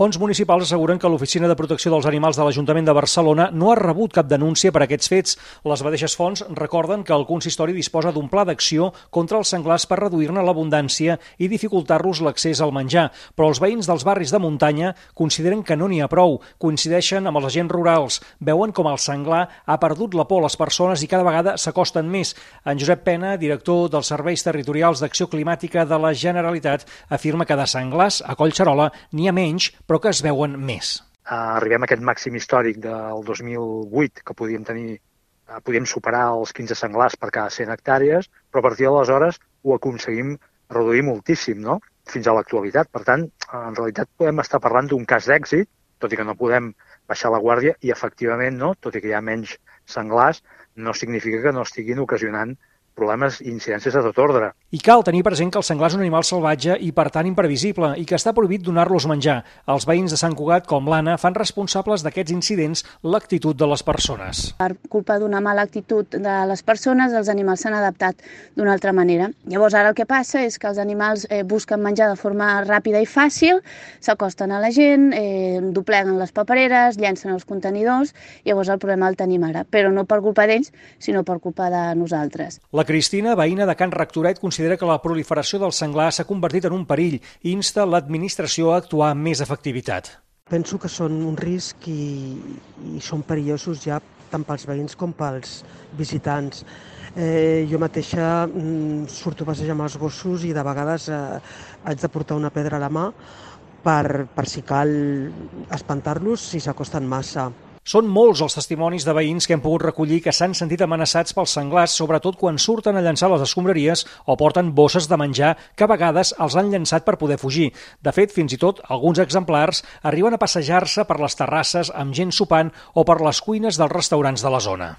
Fons municipals asseguren que l'Oficina de Protecció dels Animals de l'Ajuntament de Barcelona no ha rebut cap denúncia per aquests fets. Les mateixes fonts recorden que el consistori disposa d'un pla d'acció contra els senglars per reduir-ne l'abundància i dificultar-los l'accés al menjar, però els veïns dels barris de muntanya consideren que no n'hi ha prou, coincideixen amb els agents rurals, veuen com el senglar ha perdut la por a les persones i cada vegada s'acosten més. En Josep Pena, director dels Serveis Territorials d'Acció Climàtica de la Generalitat, afirma que de senglars a Collserola n'hi ha menys, però que es veuen més. Arribem a aquest màxim històric del 2008, que podíem tenir podíem superar els 15 senglars per cada 100 hectàrees, però a partir d'aleshores ho aconseguim reduir moltíssim, no? fins a l'actualitat. Per tant, en realitat podem estar parlant d'un cas d'èxit, tot i que no podem baixar la guàrdia i efectivament, no? tot i que hi ha menys senglars, no significa que no estiguin ocasionant problemes i incidències de tot ordre. I cal tenir present que el senglar és un animal salvatge i, per tant, imprevisible, i que està prohibit donar-los menjar. Els veïns de Sant Cugat, com l'Anna, fan responsables d'aquests incidents l'actitud de les persones. Per culpa d'una mala actitud de les persones, els animals s'han adaptat d'una altra manera. Llavors, ara el que passa és que els animals eh, busquen menjar de forma ràpida i fàcil, s'acosten a la gent, eh, dobleguen les papereres, llencen els contenidors, llavors el problema el tenim ara, però no per culpa d'ells, sinó per culpa de nosaltres. La Cristina, veïna de Can Rectoret, considera que la proliferació del senglar s'ha convertit en un perill i insta l'administració a actuar amb més efectivitat. Penso que són un risc i, i són perillosos ja tant pels veïns com pels visitants. Eh, jo mateixa mm, surto a passejar amb els gossos i de vegades eh, haig de portar una pedra a la mà per, per si cal espantar-los si s'acosten massa. Són molts els testimonis de veïns que hem pogut recollir que s'han sentit amenaçats pels senglars, sobretot quan surten a llançar les escombraries o porten bosses de menjar que a vegades els han llançat per poder fugir. De fet, fins i tot alguns exemplars arriben a passejar-se per les terrasses amb gent sopant o per les cuines dels restaurants de la zona.